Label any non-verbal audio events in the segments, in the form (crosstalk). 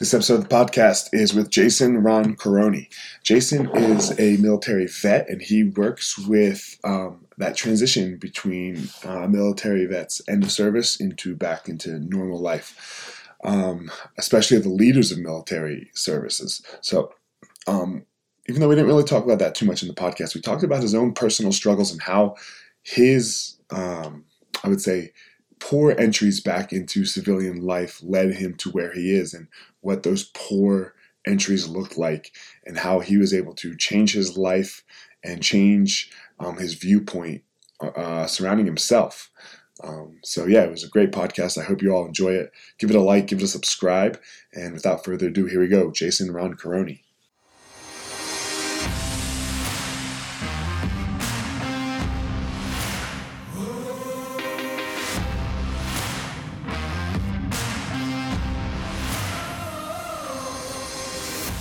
This episode of the podcast is with Jason Roncoroni. Jason is a military vet and he works with um, that transition between uh, military vets end of service into back into normal life, um, especially the leaders of military services. So, um, even though we didn't really talk about that too much in the podcast, we talked about his own personal struggles and how his, um, I would say, poor entries back into civilian life led him to where he is and what those poor entries looked like and how he was able to change his life and change um, his viewpoint uh, uh, surrounding himself. Um, so, yeah, it was a great podcast. I hope you all enjoy it. Give it a like, give it a subscribe. And without further ado, here we go Jason Roncoroni.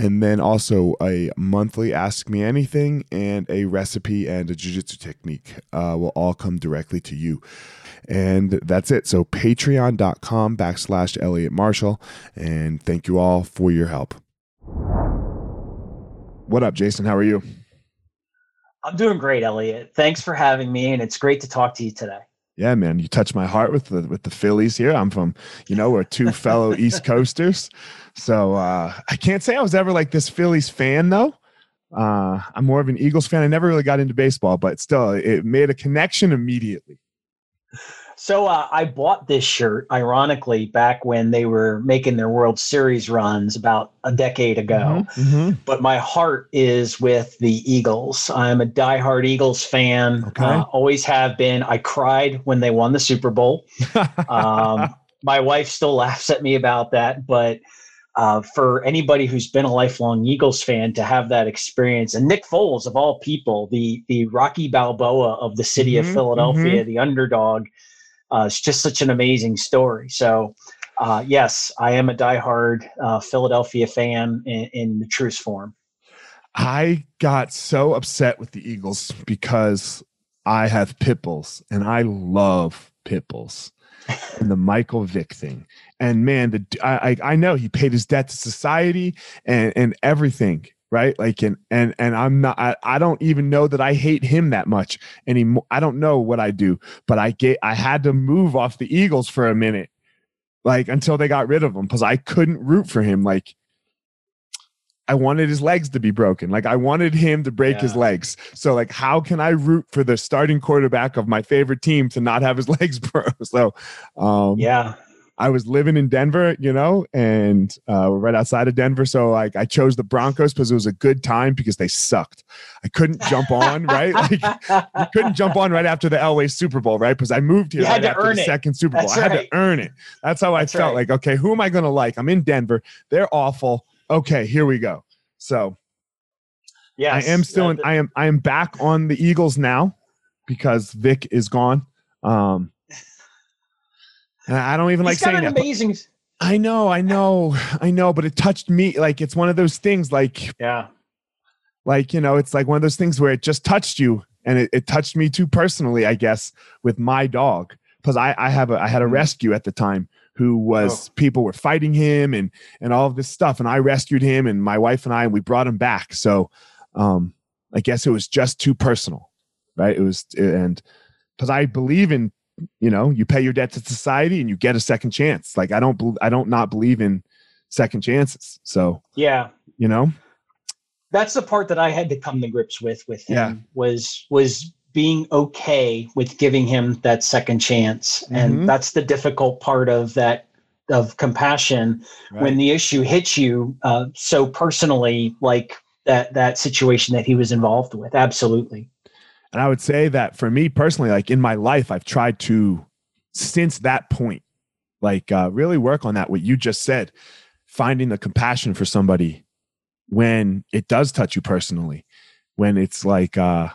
and then also a monthly ask me anything and a recipe and a jiu-jitsu technique uh, will all come directly to you. And that's it. So patreon.com backslash elliot marshall. And thank you all for your help. What up jason? How are you? I'm doing great elliot. Thanks for having me and it's great to talk to you today. Yeah, man, you touched my heart with the with the Phillies here. I'm from, you know, we're two fellow East Coasters. So uh, I can't say I was ever like this Phillies fan though. Uh, I'm more of an Eagles fan. I never really got into baseball, but still, it made a connection immediately. So uh, I bought this shirt, ironically, back when they were making their World Series runs about a decade ago. Mm-hmm, mm-hmm. But my heart is with the Eagles. I'm a diehard Eagles fan. Okay. Uh, always have been. I cried when they won the Super Bowl. (laughs) um, my wife still laughs at me about that, but uh, for anybody who's been a lifelong Eagles fan to have that experience, and Nick Foles of all people, the the Rocky Balboa of the city mm-hmm, of Philadelphia, mm-hmm. the underdog uh, it's just such an amazing story. So, uh, yes, I am a diehard uh, Philadelphia fan in, in the truest form. I got so upset with the Eagles because I have pit bulls and I love pit bulls and the Michael Vick thing. And man, the I I know he paid his debt to society and and everything right like and and and i'm not I, I don't even know that i hate him that much anymore i don't know what i do but i get i had to move off the eagles for a minute like until they got rid of him because i couldn't root for him like i wanted his legs to be broken like i wanted him to break yeah. his legs so like how can i root for the starting quarterback of my favorite team to not have his (laughs) legs broke so um yeah I was living in Denver, you know, and uh, right outside of Denver. So like I chose the Broncos because it was a good time because they sucked. I couldn't jump on, right? (laughs) Like I couldn't jump on right after the Elway Super Bowl, right? Because I moved here right after the it. second Super Bowl. That's I had right. to earn it. That's how That's I felt right. like, okay, who am I going to like? I'm in Denver. They're awful. Okay, here we go. So yeah, I am still in, I am I am back on the Eagles now because Vick is gone. Um and I don't even He's like saying that. Amazing. I know, I know, I know, but it touched me. Like it's one of those things. Like yeah, like you know, it's like one of those things where it just touched you, and it, it touched me too personally. I guess with my dog because I I have a I had a mm-hmm. rescue at the time who was oh. people were fighting him and and all of this stuff, and I rescued him, and my wife and I and we brought him back. So, um, I guess it was just too personal, right? It was and because I believe in you know you pay your debt to society and you get a second chance like i don't i don't not believe in second chances so yeah you know that's the part that i had to come to grips with with him yeah. was was being okay with giving him that second chance. And mm-hmm. that's the difficult part of that of compassion right. when the issue hits you uh, so personally, like that that situation that he was involved with. Absolutely. And I would say that for me personally, like in my life, I've tried to since that point, like uh, really work on that. What you just said, finding the compassion for somebody when it does touch you personally, when it's like, uh,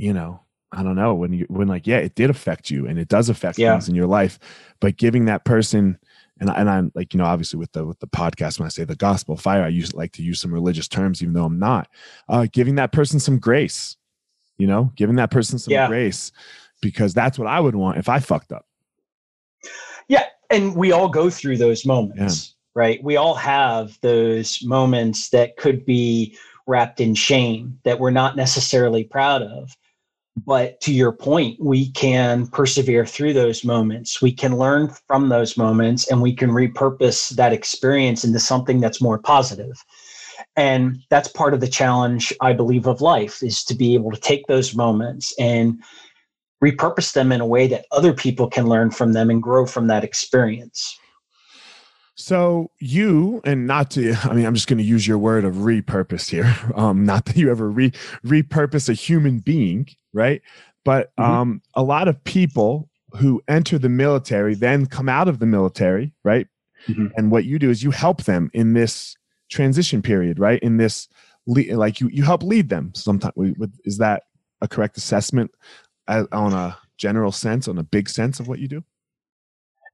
you know, I don't know when you when like yeah, it did affect you and it does affect yeah. things in your life, but giving that person and and I'm like you know obviously with the with the podcast when I say the gospel fire, I use like to use some religious terms even though I'm not. Uh, giving that person some grace, you know, giving that person some yeah. grace because that's what I would want if I fucked up. Yeah, and we all go through those moments, yeah. right? We all have those moments that could be wrapped in shame that we're not necessarily proud of but to your point, we can persevere through those moments. We can learn from those moments and we can repurpose that experience into something that's more positive. And that's part of the challenge, I believe, of life is to be able to take those moments and repurpose them in a way that other people can learn from them and grow from that experience. So you, and not to, I mean, I'm just going to use your word of repurpose here. (laughs) Um, not that you ever re repurpose a human being, right? But mm-hmm. um, a lot of people who enter the military then come out of the military, right? Mm-hmm. And what you do is you help them in this transition period, right? In this, like you you help lead them. Sometimes is that a correct assessment uh, on a general sense, on a big sense of what you do?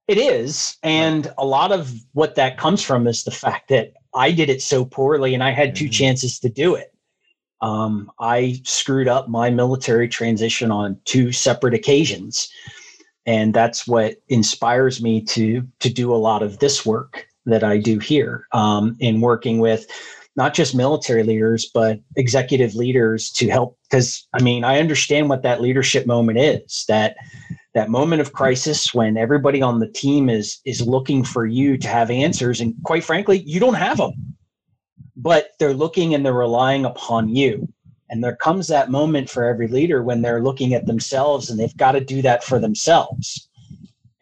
It is. And a lot of what that comes from is the fact that I did it so poorly and I had two mm-hmm. chances to do it. Um, I screwed up my military transition on two separate occasions. And that's what inspires me to to do a lot of this work that I do here um, in working with not just military leaders, but executive leaders to help. Because I mean, I understand what that leadership moment is. That that moment of crisis when everybody on the team is is looking for you to have answers, and quite frankly, you don't have them. But they're looking and they're relying upon you. And there comes that moment for every leader when they're looking at themselves and they've got to do that for themselves.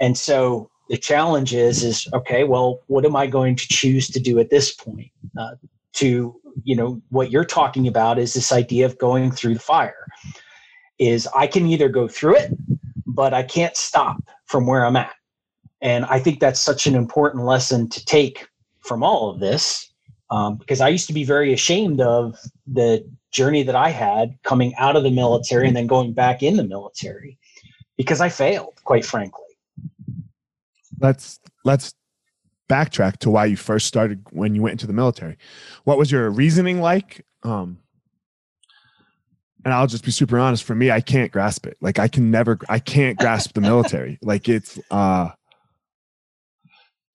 And so the challenge is is okay well what am i going to choose to do at this point uh, to you know what you're talking about is this idea of going through the fire is i can either go through it but i can't stop from where i'm at and i think that's such an important lesson to take from all of this um, because i used to be very ashamed of the journey that i had coming out of the military and then going back in the military because i failed quite frankly let's let's backtrack to why you first started when you went into the military. What was your reasoning like? Um, and I'll just be super honest. For me, I can't grasp it. Like I can never, I can't grasp the military. Like it's, uh,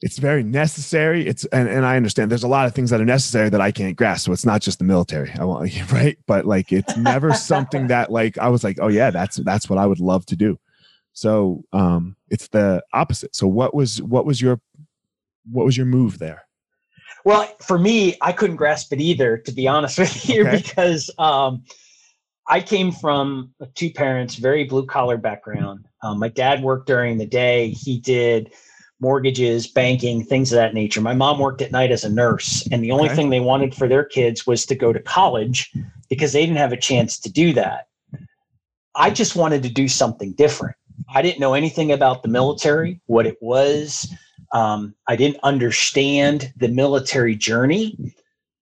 it's very necessary. It's and, and I understand there's a lot of things that are necessary that I can't grasp. So it's not just the military. I want (laughs) right, but like it's never something that like I was like, oh yeah, that's that's what I would love to do. So um, it's the opposite. So what was what was your what was your move there? Well, for me, I couldn't grasp it either, to be honest with you, okay. because um, I came from two parents, very blue collar background. Um, my dad worked during the day. He did mortgages, banking, things of that nature. My mom worked at night as a nurse, and the only okay. thing they wanted for their kids was to go to college because they didn't have a chance to do that. I just wanted to do something different. I didn't know anything about the military, what it was, um, I didn't understand the military journey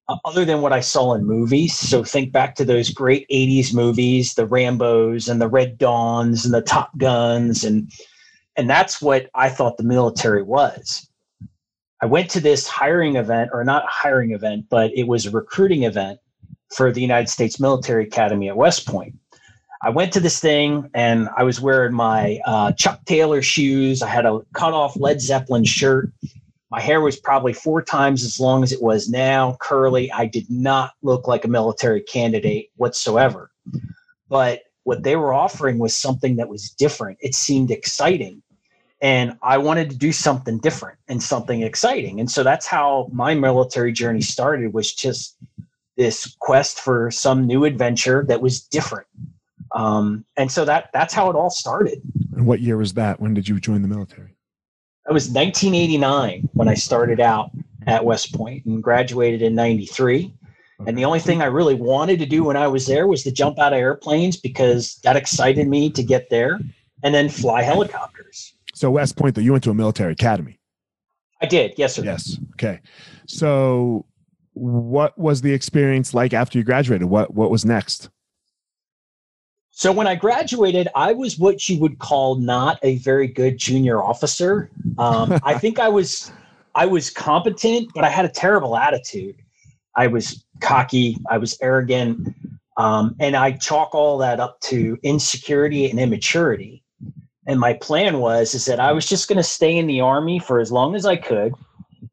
uh, other than what I saw in movies. So think back to those great 80s movies, the Rambos and the Red Dawns and the Top Guns. And, and that's what I thought the military was. I went to this hiring event, or not hiring event, but it was a recruiting event for the United States Military Academy at West Point. I went to this thing and I was wearing my uh, Chuck Taylor shoes. I had a cut off Led Zeppelin shirt. My hair was probably four times as long as it was now, curly. I did not look like a military candidate whatsoever. But what they were offering was something that was different. It seemed exciting. And I wanted to do something different and something exciting. And so that's how my military journey started was just this quest for some new adventure that was different Um, and so that that's how it all started. And what year was that? When did you join the military? It was 1989 when I started out at West Point and graduated in 93. And the only thing I really wanted to do when I was there was to jump out of airplanes because that excited me to get there and then fly helicopters. So West Point, though, you went to a military academy. I did, yes, sir. Yes. Okay. So, what was the experience like after you graduated? What What was next? So when I graduated, I was what you would call not a very good junior officer. Um, I (laughs) think I was I was competent, but I had a terrible attitude. I was cocky. I was arrogant, um, and I chalk all that up to insecurity and immaturity. And my plan was is that I was just going to stay in the army for as long as I could.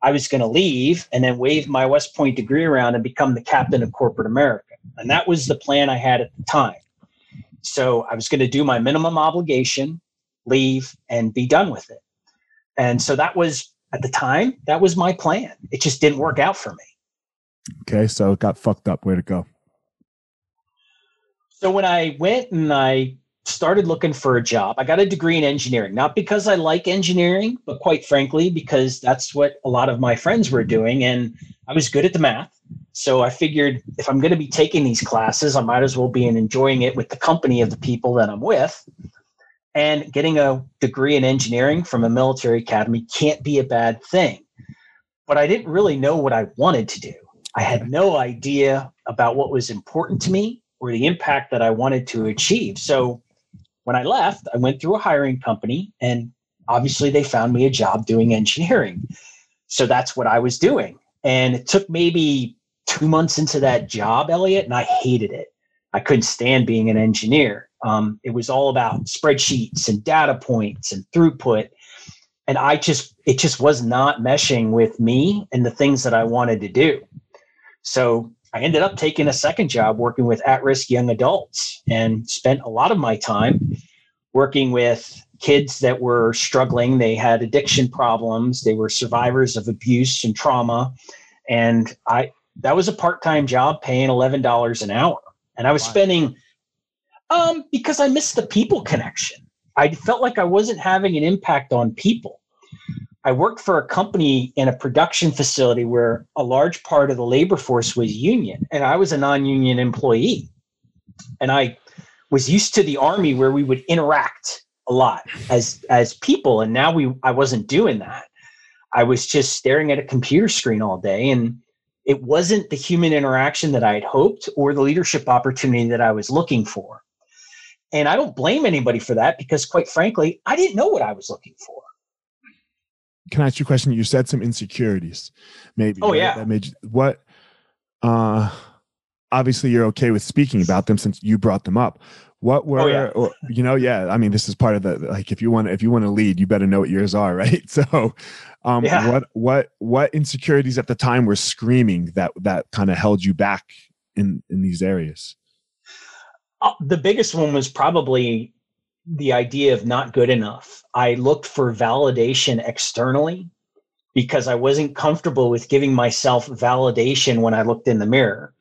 I was going to leave and then wave my West Point degree around and become the captain of corporate America. And that was the plan I had at the time. So I was going to do my minimum obligation, leave, and be done with it. And so that was at the time, that was my plan. It just didn't work out for me. Okay, so it got fucked up. Where to go? So when I went and I started looking for a job, I got a degree in engineering, not because I like engineering, but quite frankly, because that's what a lot of my friends were doing. And I was good at the math. So I figured if I'm going to be taking these classes, I might as well be enjoying it with the company of the people that I'm with. And getting a degree in engineering from a military academy can't be a bad thing. But I didn't really know what I wanted to do. I had no idea about what was important to me or the impact that I wanted to achieve. So when I left, I went through a hiring company and obviously they found me a job doing engineering. So that's what I was doing. And it took maybe two months into that job, Elliot, and I hated it. I couldn't stand being an engineer. Um, it was all about spreadsheets and data points and throughput. And I just, it just was not meshing with me and the things that I wanted to do. So I ended up taking a second job working with at risk young adults and spent a lot of my time working with kids that were struggling. They had addiction problems, they were survivors of abuse and trauma. And I, that was a part-time job paying $11 an hour. And i was spending um because i missed the people connection. I felt like i wasn't having an impact on people i worked for a company in a production facility where a large part of the labor force was union and i was a non-union employee and i was used to the army where we would interact a lot as as people and now we i wasn't doing that i was just staring at a computer screen all day and it wasn't the human interaction that I had hoped or the leadership opportunity that I was looking for. And I don't blame anybody for that because, quite frankly, I didn't know what I was looking for. Can I ask you a question? You said some insecurities, maybe. Oh, right? yeah. That made you, what? Uh, obviously, you're okay with speaking about them since you brought them up. What were, oh, yeah. or, you know, yeah. I mean, this is part of the like. If you want, if you want to lead, you better know what yours are, (laughs) right? So, um, yeah. What what what insecurities at the time were screaming that that kind of held you back in in these areas? Uh, the biggest one was probably the idea of not good enough. I looked for validation externally because I wasn't comfortable with giving myself validation when I looked in the mirror.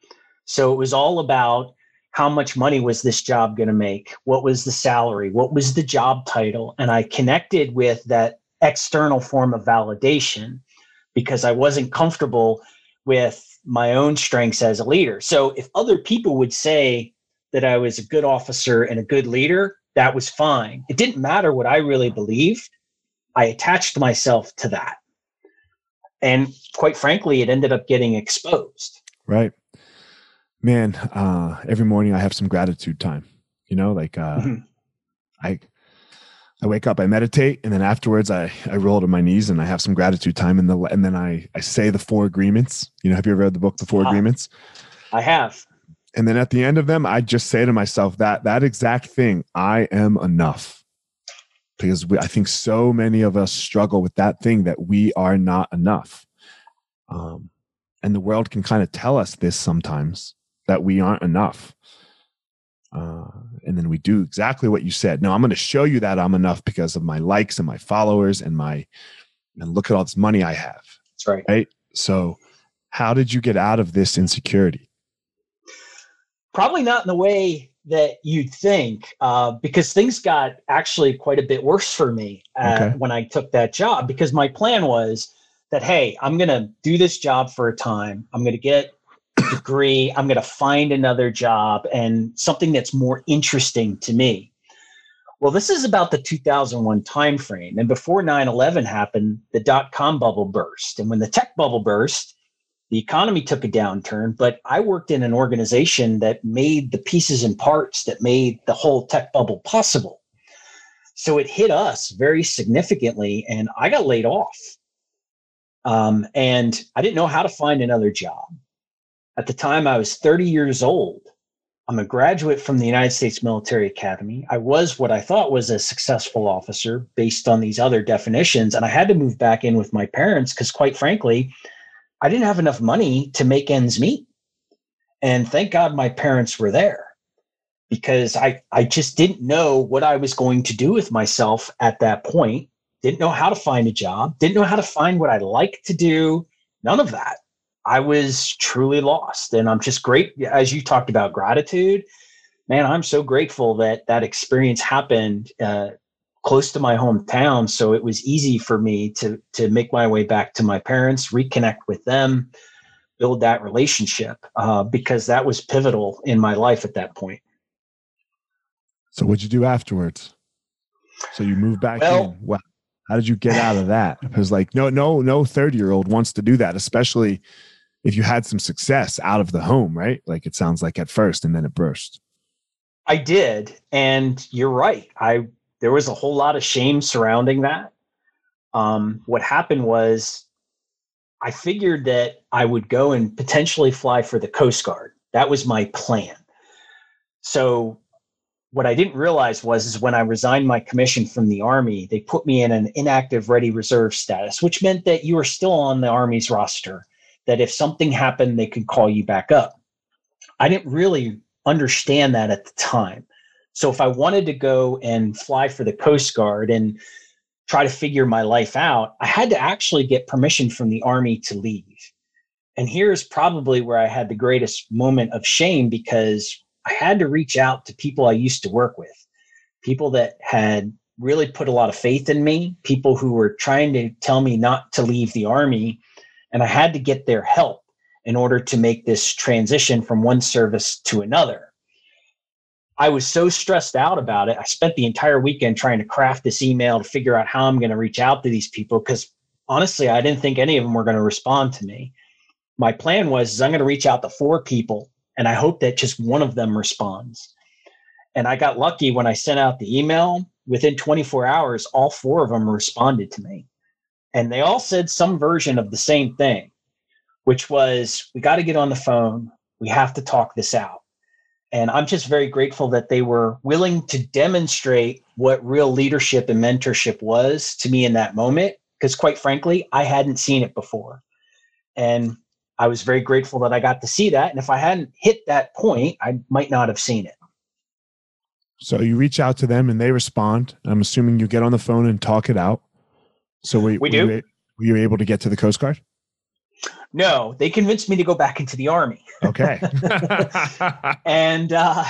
So it was all about how much money was this job going to make? What was the salary? What was the job title? And I connected with that external form of validation because I wasn't comfortable with my own strengths as a leader. So if other people would say that I was a good officer and a good leader, that was fine. It didn't matter what I really believed. I attached myself to that. And quite frankly, it ended up getting exposed. Right. Man, uh, every morning I have some gratitude time. You know, like uh, mm-hmm. I I wake up, I meditate, and then afterwards I, I roll to my knees and I have some gratitude time and the and then I, I say the four agreements. You know, have you ever read the book The Four uh, Agreements? I have. And then at the end of them, I just say to myself that that exact thing, I am enough. Because we, I think so many of us struggle with that thing that we are not enough. Um, and the world can kind of tell us this sometimes that we aren't enough. Uh, and then we do exactly what you said. no I'm going to show you that I'm enough because of my likes and my followers and my and look at all this money I have. That's right. Right. So, how did you get out of this insecurity? Probably not in the way that you'd think uh, because things got actually quite a bit worse for me uh, okay. when I took that job because my plan was that, hey, I'm going to do this job for a time. I'm going to get a (coughs) degree. I'm going to find another job and something that's more interesting to me. Well, this is about the 2001 timeframe. And before 9 11 happened, the dot com bubble burst. And when the tech bubble burst, the economy took a downturn, but I worked in an organization that made the pieces and parts that made the whole tech bubble possible. So it hit us very significantly, and I got laid off. Um, and I didn't know how to find another job. At the time, I was 30 years old. I'm a graduate from the United States Military Academy. I was what I thought was a successful officer based on these other definitions. And I had to move back in with my parents because, quite frankly, I didn't have enough money to make ends meet. And thank God my parents were there because I, I just didn't know what I was going to do with myself at that point. Didn't know how to find a job, didn't know how to find what I like to do, none of that. I was truly lost. And I'm just great, as you talked about gratitude. Man, I'm so grateful that that experience happened uh, close to my hometown so it was easy for me to to make my way back to my parents reconnect with them build that relationship uh, because that was pivotal in my life at that point. So what'd you do afterwards? So you moved back well, in. Well, how did you get out of that? Because like no no no 30 year old wants to do that especially if you had some success out of the home right? Like it sounds like at first and then it burst. I did and you're right. I there was a whole lot of shame surrounding that. Um, what happened was I figured that I would go and potentially fly for the Coast Guard. That was my plan. So what I didn't realize was is when I resigned my commission from the Army, they put me in an inactive ready reserve status, which meant that you were still on the Army's roster, that if something happened, they could call you back up. I didn't really understand that at the time. So if I wanted to go and fly for the Coast Guard and try to figure my life out, I had to actually get permission from the Army to leave. And here's probably where I had the greatest moment of shame because I had to reach out to people I used to work with, people that had really put a lot of faith in me, people who were trying to tell me not to leave the Army. And I had to get their help in order to make this transition from one service to another. I was so stressed out about it. I spent the entire weekend trying to craft this email to figure out how I'm going to reach out to these people because honestly, I didn't think any of them were going to respond to me. My plan was I'm going to reach out to four people and I hope that just one of them responds. And I got lucky when I sent out the email. Within 24 hours, all four of them responded to me. And they all said some version of the same thing, which was, we got to get on the phone. We have to talk this out. And I'm just very grateful that they were willing to demonstrate what real leadership and mentorship was to me in that moment. Because quite frankly, I hadn't seen it before. And I was very grateful that I got to see that. And if I hadn't hit that point, I might not have seen it. So you reach out to them and they respond. I'm assuming you get on the phone and talk it out. So we, we do. Were you able to get to the Coast Guard? No, they convinced me to go back into the army. Okay. (laughs) (laughs) and uh,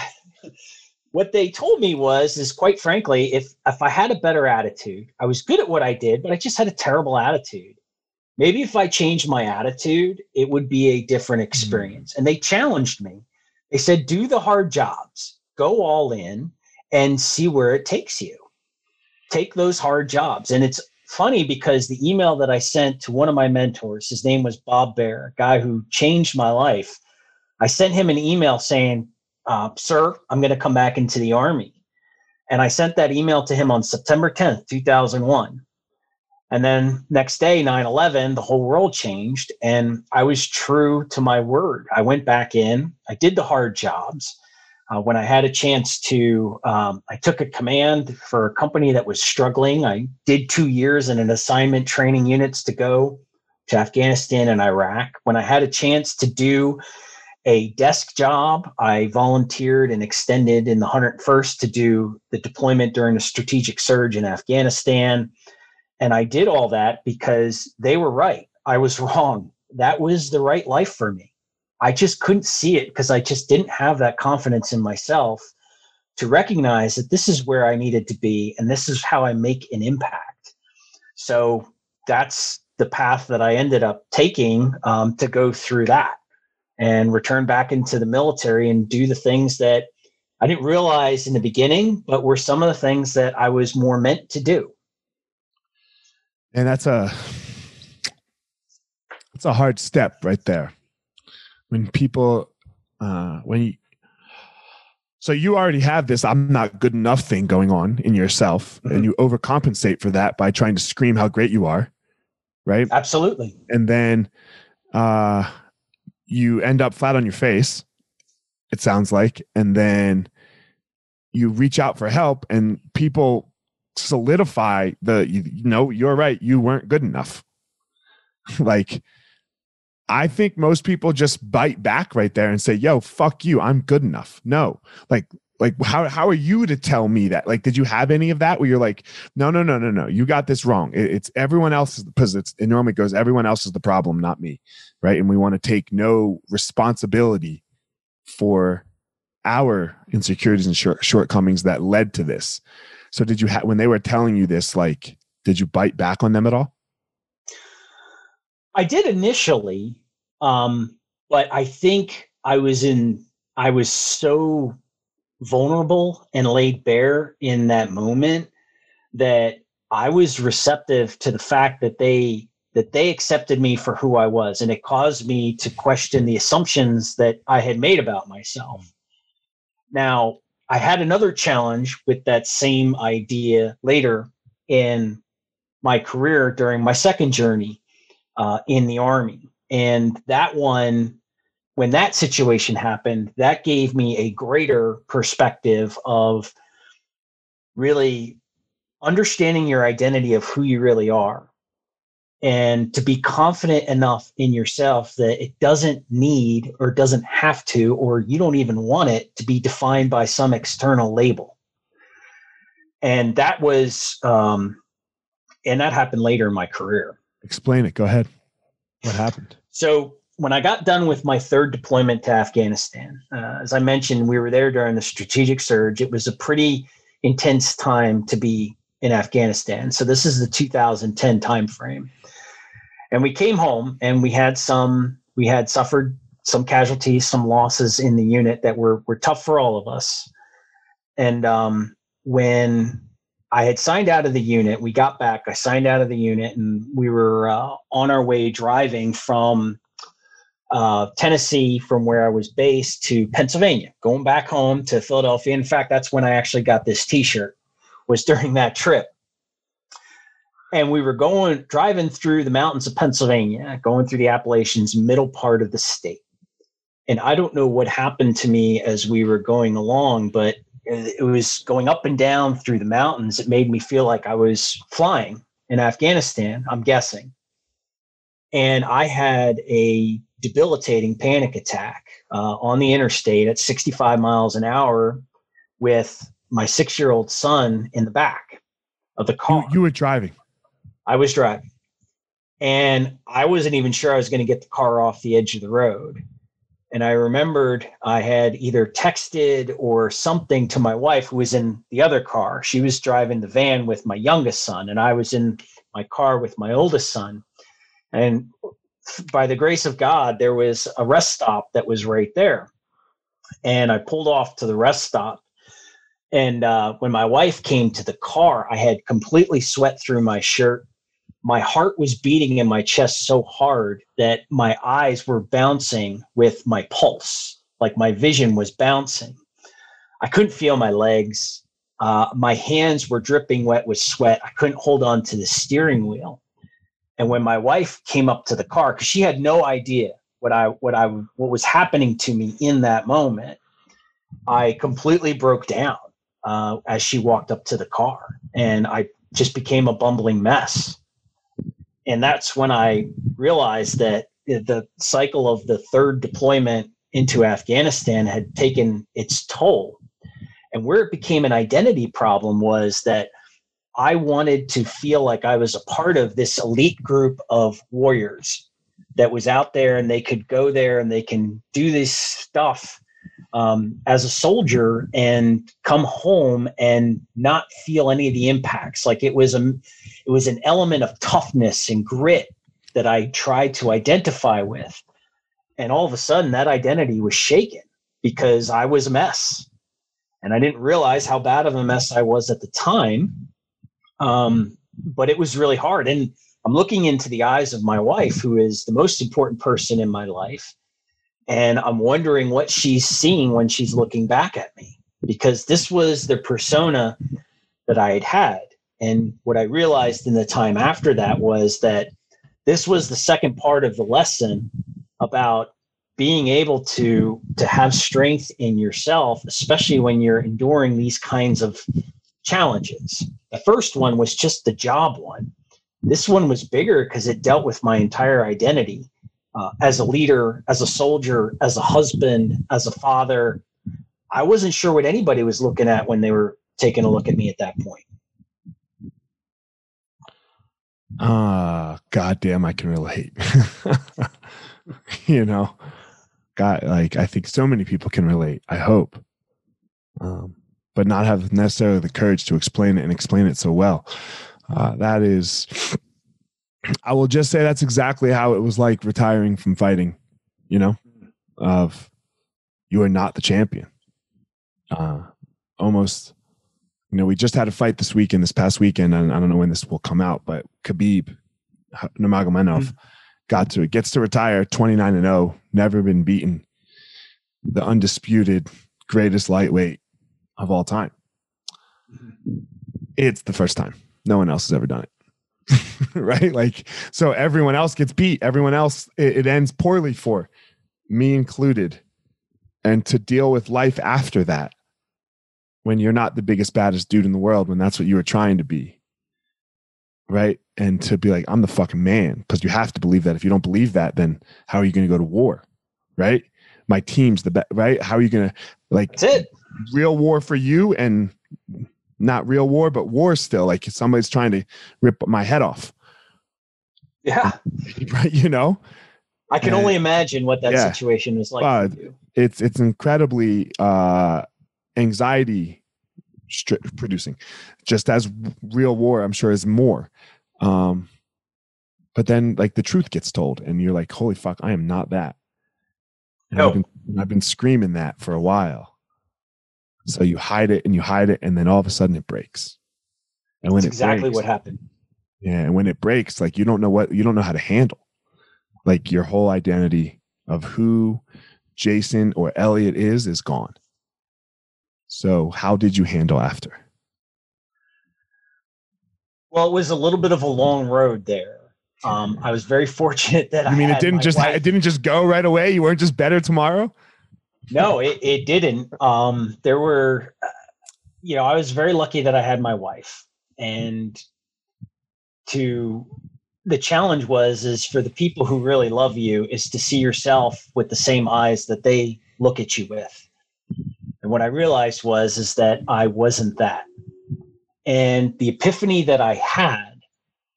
what they told me was, is quite frankly, if if I had a better attitude, I was good at what I did, but I just had a terrible attitude. Maybe if I changed my attitude, it would be a different hmm. experience. Mm. And they challenged me. They said, do the hard jobs, go all in, and see where it takes you. Take those hard jobs. And it's funny because the email that I sent to one of my mentors, his name was Bob Bear, a guy who changed my life. I sent him an email saying, uh, Sir, I'm going to come back into the Army. And I sent that email to him on September 10th, 2001. And then next day, 9 11, the whole world changed. And I was true to my word. I went back in, I did the hard jobs uh, when I had a chance to, um, I took a command for a company that was struggling. I did two years in an assignment training units to go to Afghanistan and Iraq. When I had a chance to do a desk job, I volunteered and extended in the 101st to do the deployment during the strategic surge in Afghanistan. And I did all that because they were right. I was (laughs) wrong. That was the right life for me. I just couldn't see it because I just didn't have that confidence in myself. to recognize that this is where I needed to be and this is how I make an impact. So that's the path that I ended up taking um, to go through that and return back into the military and do the things that I didn't realize in the beginning, but were some of the things that I was more meant to do. And that's a that's a hard step right there. When people uh when you so you already have this I'm not good enough thing going on in yourself mm-hmm. and you overcompensate for that by trying to scream how great you are. Right? Absolutely. And then uh you end up flat on your face it sounds like and then you reach out for help and people solidify the you, you know you're right you weren't good enough (laughs) like i think most people just bite back right there and say yo fuck you i'm good enough. No. Like like how how are you to tell me that? Like did you have any of that where you're like no no no no no you got this wrong. It, it's everyone else because it's it normally goes everyone else is the problem not me right? And we want to take no responsibility for our insecurities and short, shortcomings that led to this. So did you have when they were telling you this like did you bite back on them at all i did initially um but i think i was in i was so vulnerable and laid bare in that moment that I was receptive to the fact that they that they accepted me for who I was and it caused me to question the assumptions that I had made about myself. Now, I had another challenge with that same idea later in my career during my second journey uh, in the army. And that one when that situation happened, that gave me a greater perspective of really understanding your identity of who you really are and to be confident enough in yourself that it doesn't need or doesn't have to or you don't even want it to be defined by some external label and that was um and that happened later in my career explain it go ahead what happened so when I got done with my third deployment to Afghanistan, uh, as I mentioned, we were there during the strategic surge. It was a pretty intense time to be in Afghanistan. So this is the 2010 timeframe, and we came home and we had some we had suffered some casualties, some losses in the unit that were were tough for all of us. And um, when I had signed out of the unit, we got back. I signed out of the unit, and we were uh, on our way driving from uh, Tennessee from where I was based to Pennsylvania, going back home to Philadelphia. In fact, that's when I actually got this T-shirt. Was during that trip, and we were going driving through the mountains of Pennsylvania, going through the Appalachians, middle part of the state. And I don't know what happened to me as we were going along, but it was going up and down through the mountains. It made me feel like I was flying in Afghanistan. I'm guessing. And I had a debilitating panic attack uh, on the interstate at 65 miles an hour with my six year old son in the back of the car. You, you, were driving. I was driving. And I wasn't even sure I was going to get the car off the edge of the road. And I remembered I had either texted or something to my wife who was in the other car. She was driving the van with my youngest son, and I was in my car with my oldest son. And by the grace of God, there was a rest stop that was right there. And I pulled off to the rest stop. And uh, when my wife came to the car, I had completely sweat through my shirt. My heart was beating in my chest so hard that my eyes were bouncing with my pulse, like my vision was bouncing. I couldn't feel my legs. Uh, my hands were dripping wet with sweat. I couldn't hold on to the steering wheel. And when my wife came up to the car, because she had no idea what I what I what was happening to me in that moment, I completely broke down uh, as she walked up to the car, and I just became a bumbling mess. And that's when I realized that the cycle of the third deployment into Afghanistan had taken its toll. And where it became an identity problem was that I wanted to feel like I was a part of this elite group of warriors that was out there and they could go there and they can do this stuff um, as a soldier and come home and not feel any of the impacts. Like it was a, it was an element of toughness and grit that I tried to identify with, and all of a sudden that identity was shaken because I was a mess, and I didn't realize how bad of a mess I was at the time. Um, but it was really hard, and I'm looking into the eyes of my wife, who is the most important person in my life and I'm wondering what she's seeing when she's looking back at me because this was the persona that I had had. And what I realized in the time after that was that this was the second part of the lesson about being able to to have strength in yourself especially when you're enduring these kinds of challenges. The first one was just the job one. This one was bigger because it dealt with my entire identity uh, as a leader, as a soldier, as a husband, as a father. I wasn't sure what anybody was looking at when they were taking a look at me at that point. Ah, uh, goddamn, I can relate. (laughs) you know, God, like I think so many people can relate. I hope, um, but not have necessarily the courage to explain it and explain it so well. Uh, that is I will just say that's exactly how it was like retiring from fighting, you know, of you are not the champion. Uh, almost, you know, we just had a fight this weekend, this past weekend, and I don't know when this will come out, but Khabib Nurmagomedov mm-hmm. got to it, gets to retire 29 and 0, never been beaten, the undisputed greatest lightweight of all time. Mm-hmm. It's the first time. No one else has ever done it. (laughs) right? Like, so everyone else gets beat. Everyone else, it, it, ends poorly for me included. And to deal with life after that, when you're not the biggest, baddest dude in the world, when that's what you were trying to be, right? And to be like, I'm the fucking man, because you have to believe that. If you don't believe that, then how are you going to go to war, right? My team's the best, right? How are you going to, like. Real war for you and not real war, but war still. Like somebody's trying to rip my head off. Yeah. (laughs) right. You know, I can and, only imagine what that yeah, situation was like. Uh, it's, it's incredibly, uh, anxiety producing just as real war, I'm sure is more. Um, but then like the truth gets told and you're like, holy fuck, I am not that. And no. I've been, I've been screaming that for a while so you hide it and you hide it, and then all of a sudden it breaks. And when That's exactly breaks, what happened. Yeah, and when it breaks, like you don't know what you don't know how to handle, like your whole identity of who Jason or Elliot is is gone. So how did you handle after? Well, it was a little bit of a long road there. Um, I was very fortunate that I mean it didn't just wife. it didn't just go right away. You weren't just better tomorrow no, it, it didn't. Um, there were, you know, I was very lucky that I had my wife, and to the challenge was is for the people who really love you is to see yourself with the same eyes that they look at you with. And what I realized was is that I wasn't that. And the epiphany that I had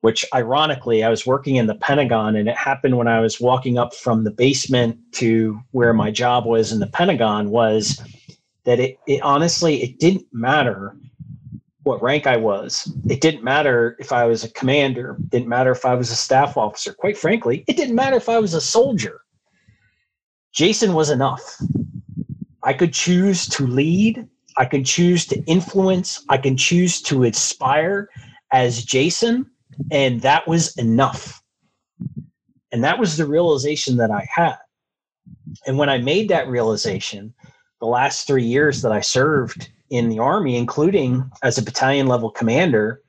which ironically, I was working in the Pentagon and it happened when I was walking up from the basement to where my job was in the Pentagon was that it, it honestly, it didn't matter what rank I was. It didn't matter if I was a commander, didn't matter if I was a staff officer. Quite frankly, it didn't matter if I was a soldier. Jason was enough. I could choose to lead, I could choose to influence, I can choose to inspire as Jason and that was enough. And that was the realization that I had. And when I made that realization, the last three years that I served in the Army, including as a battalion level commander,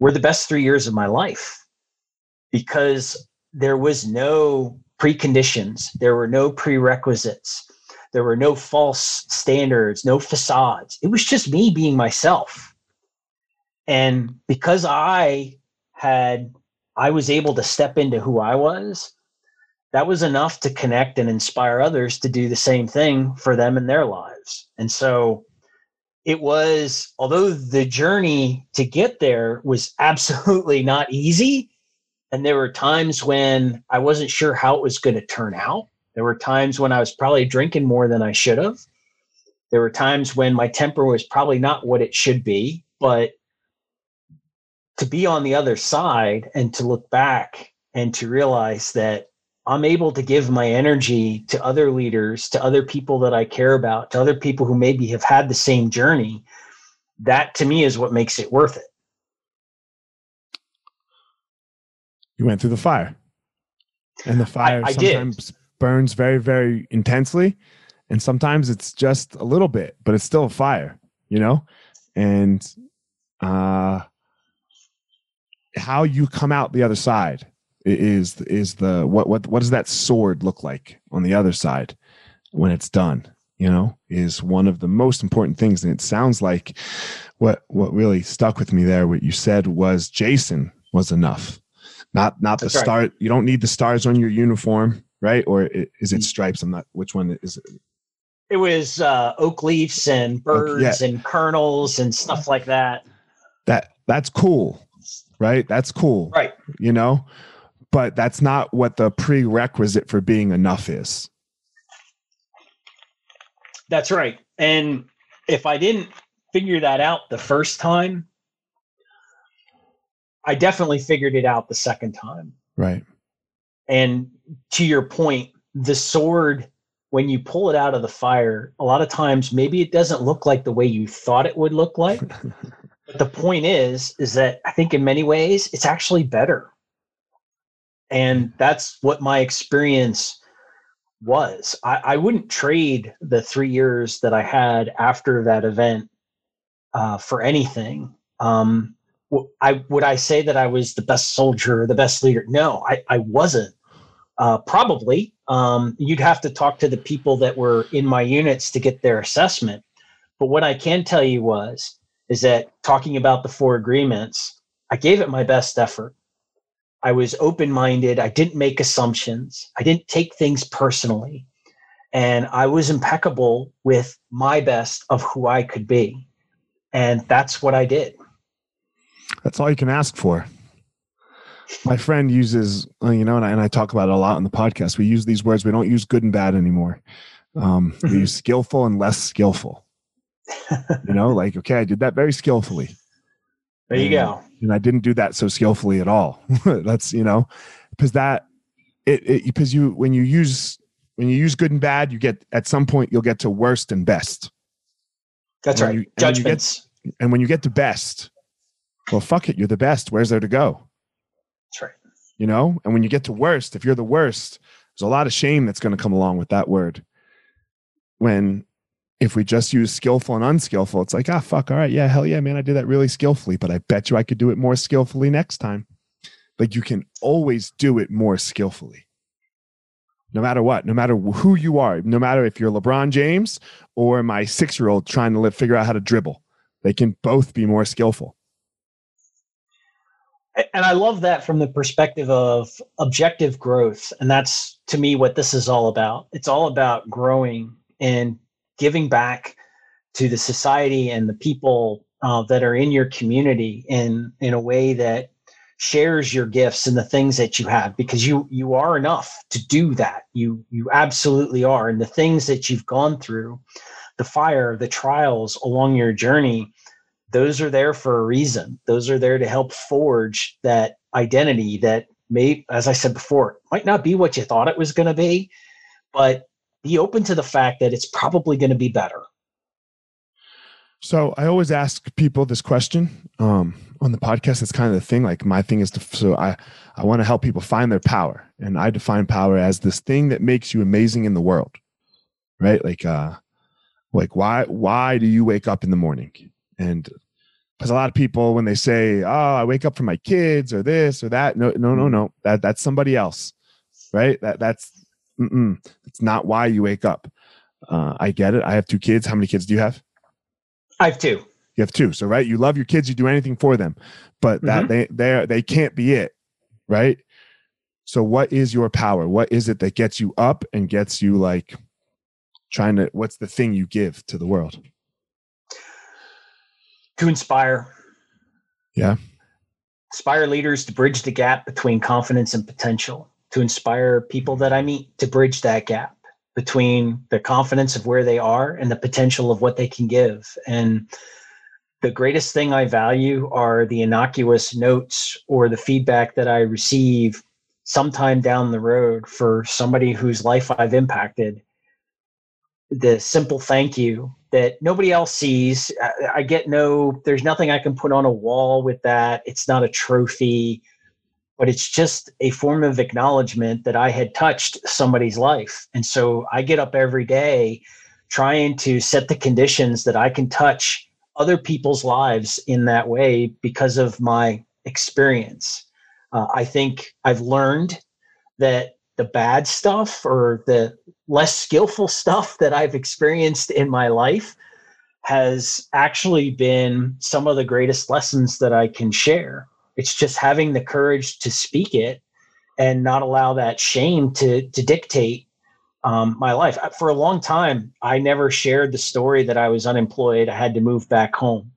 were the best three years of my life because there was no preconditions, there were no prerequisites, there were no false standards, no facades. It was just me being myself. And because I had I was able to step into who I was, that was enough to connect and inspire others to do the same thing for them in their lives. And so it was, although the journey to get there was (laughs) absolutely not easy, and there were times when I wasn't sure how it was going to turn out. There were times when I was probably drinking more than I should have. There were times when my temper was probably not what it should be, but to be on the other side and to look back and to realize that I'm able to give my energy to other leaders, to other people that I care about, to other people who maybe have had the same journey, that to me is what makes it worth it. You went through the fire. And the fire I, I sometimes did. burns very, very intensely. And sometimes it's just a little bit, but it's still a fire, you know? And uh how you come out the other side is is the what what what does that sword look like on the other side when it's done you know is one of the most important things. And it sounds like what what really stuck with me there what you said was jason was enough. Not not That's the star you don't need the stars on your uniform right? Or is it mm. stripes? I'm not which one is it? It was uh, oak leaves and birds yeah. and colonels and stuff like that. That that's cool right? That's cool. Right. You know, but that's not what the prerequisite for being enough is. That's right. And if I didn't figure that out the first time, I definitely figured it out the second time. Right. And to your point, the sword, when you pull it out of the fire, a lot of times maybe it doesn't look like the way you thought it would look like. (laughs) But the point is, is that I think in many ways it's actually better. And that's what my experience was. I, I wouldn't trade the three years that I had after that event uh, for anything. Um, I would I say that I was the best soldier, or the best leader? No, I, I wasn't. Uh, probably. Um, you'd have to talk to the people that were in my units to get their assessment. But what I can tell you was is that talking about the four agreements, I gave it my best effort. I was open minded. I didn't make assumptions. I didn't take things personally. And I was impeccable with my best of who I could be. And that's what I did. That's all you can ask for. My friend uses, uh, you know, and I, and I talk about it a lot on the podcast. We use these words. We don't use good and bad anymore. Um, we (laughs) use skillful and less skillful you know, like, okay, I did that very skillfully. There you and, go. And I didn't do that so skillfully at all. (laughs) That's, you know, because that, it, because you, when you use, when you use good and bad, you get, at some point, you'll get to worst and best. That's right. You, Judgments. And when, get, and when you get to best, well, fuck it. You're the best. Where's there to go? That's right. You know, and when you get to worst, if you're the worst, there's a lot of shame that's going to come along with that word. When if we just use skillful and unskillful, it's like, ah, fuck, all right, yeah, hell yeah, man, I did that really skillfully, but I bet you I could do it more skillfully next time. Like you can always do it more skillfully. No matter what, no matter who you are, no matter if you're LeBron James or my six year old trying to live, figure out how to dribble, they can both be more skillful. And I love that from the perspective of objective growth. And that's to me what this is all about. It's all about growing and giving back to the society and the people uh, that are in your community in in a way that shares your gifts and the things that you have because you you are enough to do that. You you absolutely are. And the things that you've gone through the fire the trials along your journey those are there for a reason. Those are there to help forge that identity that may as i said before might not be what you thought it was going to be but be open to the fact that it's probably going to be better. So I always ask people this question um, on the podcast. It's kind of the thing. Like my thing is to so I I want to help people find their power, and I define power as this thing that makes you amazing in the world, right? Like uh, like why why do you wake up in the morning? And because a lot of people when they say, "Oh, I wake up for my kids" or this or that, no, no, no, no, that that's somebody else, right? That that's Mm-mm. It's not why you wake up. Uh, I get it. I have two kids. How many kids do you have? I have two. You have two. So right, you love your kids. You do anything for them, but that mm-hmm. they they they can't be it, right? So what is your power? What is it that gets you up and gets you like trying to? What's the thing you give to the world? To inspire. Yeah. Inspire leaders to bridge the gap between confidence and potential to inspire people that I meet to bridge that gap between the confidence of where they are and the potential of what they can give. And the greatest thing I value are the innocuous notes or the feedback that I receive sometime down the road for somebody whose life I've impacted. The simple thank you that nobody else sees. I, get no, there's nothing I can put on a wall with that. It's not a trophy, but it's just a form of acknowledgement that I had touched somebody's life. And so I get up every day trying to set the conditions that I can touch other people's lives in that way because of my experience. Uh, I think I've learned that the bad stuff or the less skillful stuff that I've experienced in my life has actually been some of the greatest lessons that I can share. It's just having the courage to speak it and not allow that shame to, to dictate um, my life. For a long time, I never shared the story that I was unemployed. I had to move back home.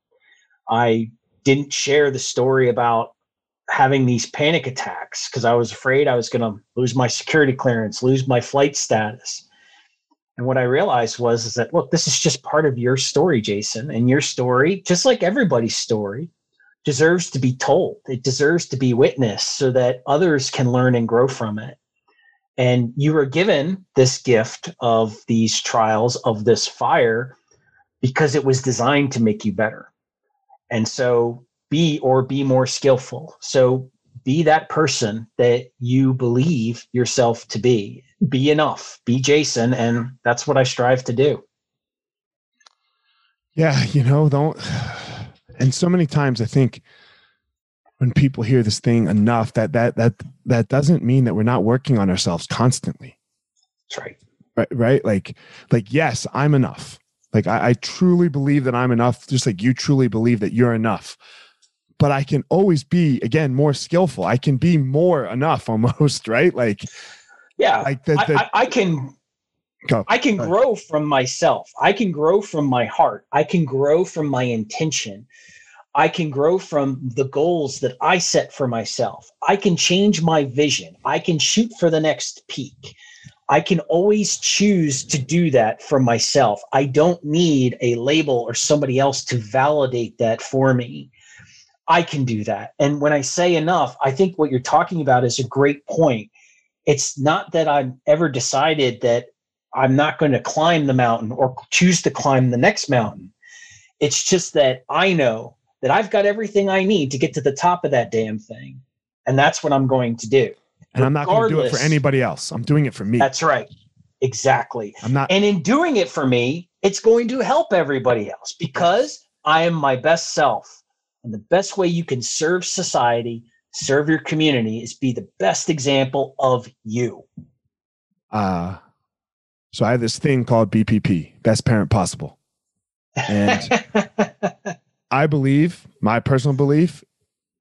I didn't share the story about having these panic attacks because I was afraid I was going to lose my security clearance, lose my flight status. And what I realized was is that look, this is just part of your story, Jason, and your story, just like everybody's story, deserves to be told. It deserves to be witnessed so that others can learn and grow from it. And you were given this gift of these trials of this fire because it was designed to make you better. And so be or be more skillful. So be that person that you believe yourself to be. Be enough. Be Jason. And that's what I strive to do. Yeah, you know, don't. And so many times I think when people hear this thing enough that that that that doesn't mean that we're not working on ourselves constantly. That's right. Right, right. Like, like yes, I'm enough. Like I, I truly believe that I'm enough, just like you truly believe that you're enough but I can always be again more skillful. I can be more enough (laughs) almost, right? Like yeah, like the, I, I, I, can go. I can grow from myself. I can grow from my heart. I can grow from my intention. I can grow from the goals that I set for myself. I can change my vision. I can shoot for the next peak. I can always choose to do that for myself. I don't need a label or somebody else to validate that for me. I can do that. And when I say enough, I think what you're talking about is a great point. It's not that I've ever decided that I'm not going to climb the mountain or choose to climb the next mountain. It's just that I know that I've got everything I need to get to the top of that damn thing. And that's what I'm going to do. And I'm not going to do it for anybody else. I'm doing it for me. That's right. Exactly. I'm not. And in doing it for me, it's going to help everybody else because I am my best self and the best way you can serve society, serve your community, is be the best example of you. Uh, so I have this thing called BPP, Best Parent Possible. And (laughs) I believe, my personal belief,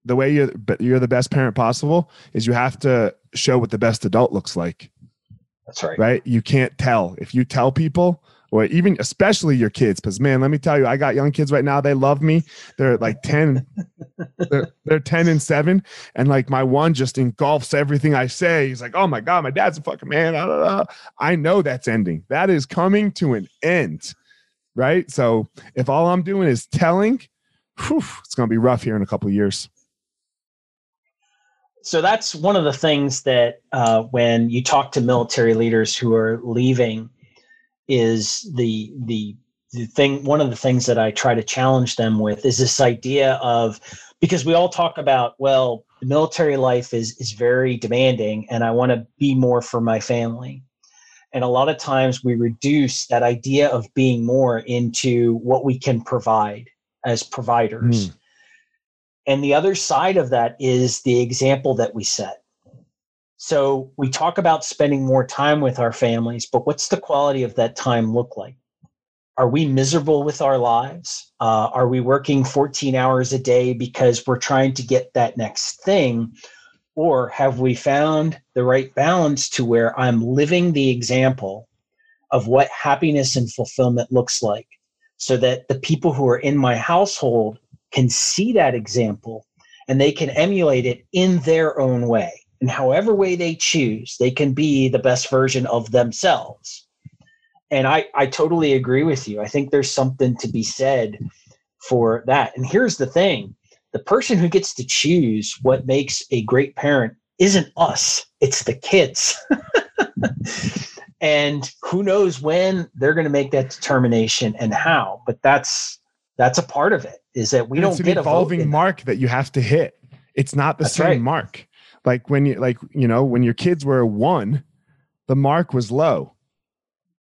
the way you're, you're the best parent possible is you have to show what the best adult looks like. That's right. Right? You can't tell. If you tell people, or even especially your kids because man let me tell you i got young kids right now they love me. They're like 10 they're, they're 10 and 7 and like my one just engulfs everything i say. He's like oh my god my dad's a fucking man i know that's ending. That is coming to an end right? So if all i'm doing is telling whew, it's going to be rough here in a couple years. So that's one of the things that uh, when you talk to military leaders who are leaving is the the the thing one of the things that I try to challenge them with is this idea of because we all talk about well the military life is is very demanding and I want to be more for my family. And a lot of times we reduce that idea of being more into what we can provide as providers. Mm. and the other side of that is the example that we set so we talk about spending more time with our families, but what's the quality of that time look like? Are we miserable with our lives? Uh, are we working 14 hours a day because we're trying to get that next thing? Or have we found the right balance to where I'm living the example of what happiness and fulfillment looks like so that the people who are in my household can see that example and they can emulate it in their own way? And however way they choose, they can be the best version of themselves. and I, I totally agree with you. I think there's something to be said for that. And here's the thing the person who gets to choose what makes a great parent isn't us, it's the kids. (laughs) and who knows when they're going to make that determination and how, but that's that's a part of it is that we and don't it's an get evolving mark that. that you have to hit. It's not the That's same right. mark. Like when you like you know when your kids were one, the mark was low.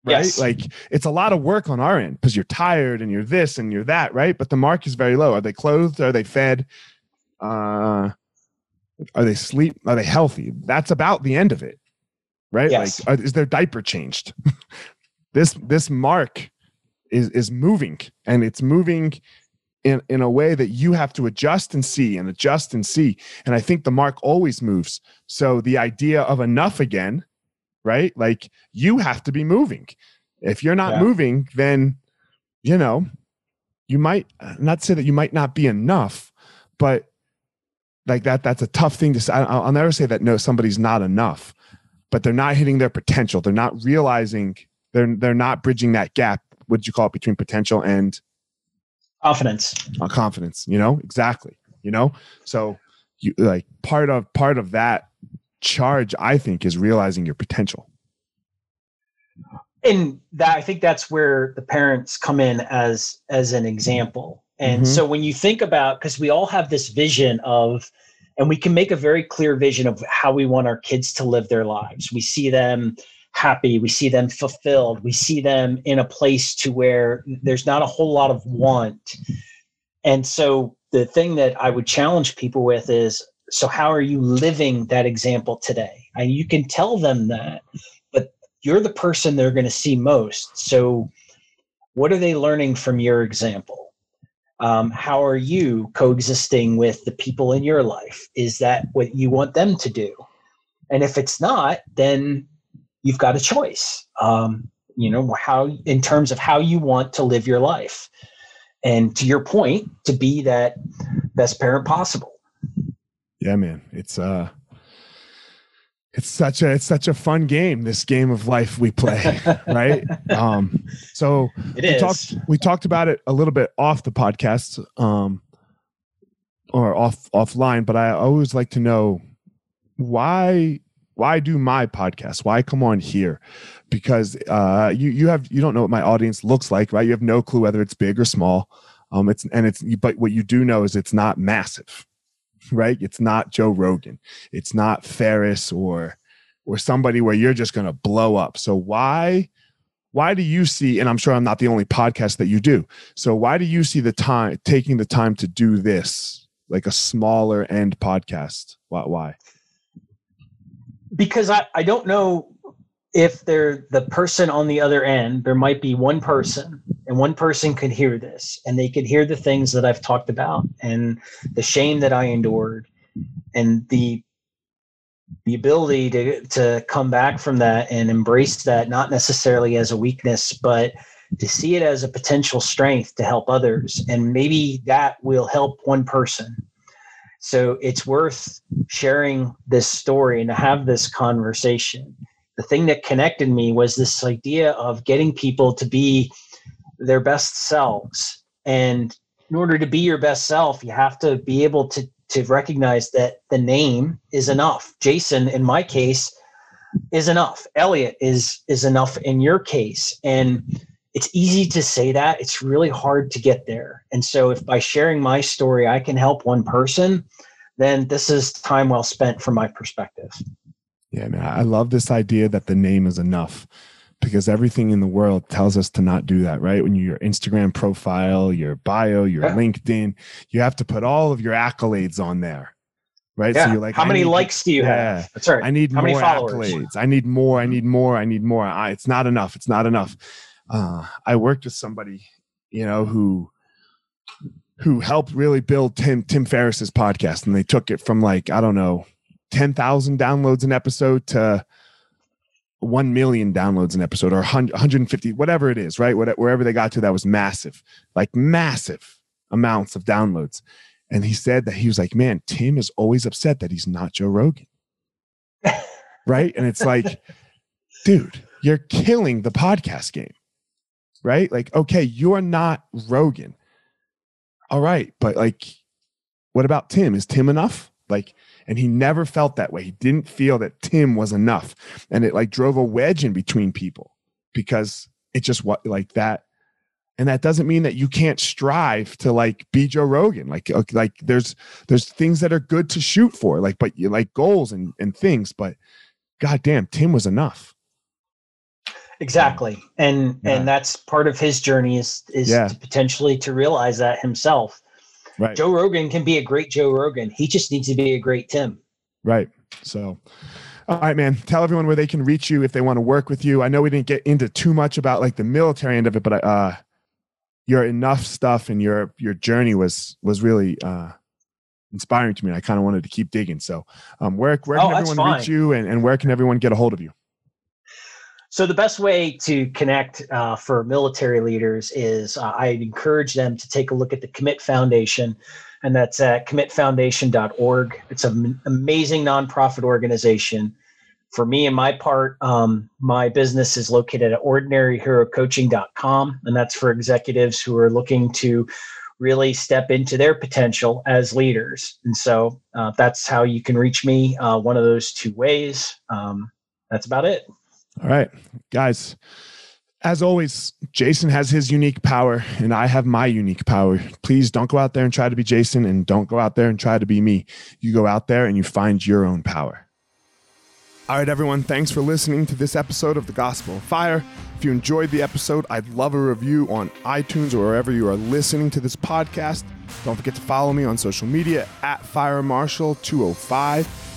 Right? Yes. Like it's a lot of work on our end because you're tired and you're this and you're that, right? But the mark is very low. Are they clothed? Are they fed? Uh are they sleep? Are they healthy? That's about the end of it. Right? Yes. Like are, is their diaper changed? (laughs) this this mark is is moving and it's moving in in a way that you have to adjust and see and adjust and see. And i think the mark always moves. So the idea of enough again right? Like you have to be moving. If you're not Yeah. moving then you know you might not say that you might not be enough but like that that's a tough thing to say I- i'll, I'll never say that no somebody's not enough but they're not hitting their potential. They're not realizing they're they're not bridging that gap what did you call it between potential and confidence. uh, confidence you know? Exactly you know? So you like part of part of that charge i think is realizing your potential. And that i think that's where the parents come in as as an example. And Mhm. so when you think about because we all have this vision of and we can make a very clear vision of how we want our kids to live their lives. We see them happy. We see them fulfilled. We see them in a place to where there's not a whole lot of want. And so the thing that i would challenge people with is so how are you living that example today? And you can tell them that but you're the person they're going to see most. So what are they learning from your example? Um, how are you coexisting with the people in your life? Is that what you want them to do? And if it's not then you've got a choice um, you know how in terms of how you want to live your life. And to your point to be that best parent possible. Yeah man. It's uh it's such a it's such a fun game this game of life we play (laughs) right? Um so it we is. talked we talked about it a little bit off the podcast um or off offline but i always like to know why why do my podcast? Why come on here? Because uh you you have you don't know what my audience looks like right? You have no clue whether it's big or small. Um it's and it's but what you do know is it's not massive right? It's not joe rogan. It's not Ferriss or or somebody where you're just going to blow up. So why why do you see and i'm sure i'm not the only podcast that you do. So why do you see the time taking the time to do this like a smaller end podcast? Why why because I, I don't know if they're the person on the other end. There might be one person and one person could hear this and they could hear the things that i've talked about and the shame that i endured and the the ability to to come back from that and embrace that not necessarily as a weakness but to see it as a potential strength to help others. And maybe that will help one person so it's worth sharing this story and to have this conversation. The thing that connected me was this idea of getting people to be their best selves. And in order to be your best self, you have to be able to, to recognize that the name is enough. Jason, in my case, is enough. Elliot is is enough in your case. And it's easy to say that. It's really hard to get there. And so if by sharing my story I can help one person, then this is time well spent from my perspective. yeah man i love this idea that the name is enough because everything in the world tells us to not do that right when your instagram profile your bio your Yeah. linkedin you have to put all of your accolades on there right Yeah. so you're like How I many need- likes do you yeah. have? That's right. I need How more many accolades. I need more. I need more. I need more. I, it's not enough. It's not enough. Uh, I worked with somebody, you know, who who helped really build Tim Tim Ferriss's podcast, and they took it from like I don't know, ten thousand downloads an episode to one million downloads an episode, or 100, 150, whatever it is, right? What, wherever they got to, that was massive, like massive amounts of downloads. And he said that he was like, man, Tim is always upset that he's not Joe Rogan (laughs) right? And it's like, dude, you're killing the podcast game, right? Like, okay, you're not Rogan. All right, but like, what about Tim? Is Tim enough? Like, and he never felt that way. He didn't feel that Tim was enough. And it like drove a wedge in between people because it just what like that. And that doesn't mean that you can't strive to like be Joe Rogan. Like, like there's there's things that are good to shoot for, like, but you like goals and and things. But goddamn, Tim was enough. Exactly, and yeah. and that's part of his journey is is yeah. to potentially to realize that himself. Right. Joe Rogan can be a great Joe Rogan. He just needs to be a great Tim. Right. So, all right, man. Tell everyone where they can reach you if they want to work with you. I know we didn't get into too much about like the military end of it, but uh, your enough stuff and your your journey was was really uh inspiring to me. I kind of wanted to keep digging. So, um, where where can oh, everyone reach you, and, and where can everyone get a hold of you? So the best way to connect uh, for military leaders is uh, I encourage them to take a look at the Commit Foundation, and that's at commitfoundation.org. It's an amazing nonprofit organization. For me and my part, um, my business is located at ordinaryherocoaching.com, and that's for executives who are looking to really step into their potential as leaders. And so uh, that's how you can reach me, uh, one of those two ways. Um, that's about it. All right, guys. As always, Jason has his unique power and I have my unique power. Please don't go out there and try to be Jason and don't go out there and try to be me. You go out there and you find your own power. All right, everyone, thanks for listening to this episode of The Gospel of Fire. If you enjoyed the episode, I'd love a review on iTunes or wherever you are listening to this podcast. Don't forget to follow me on social media at Fire Marshal 205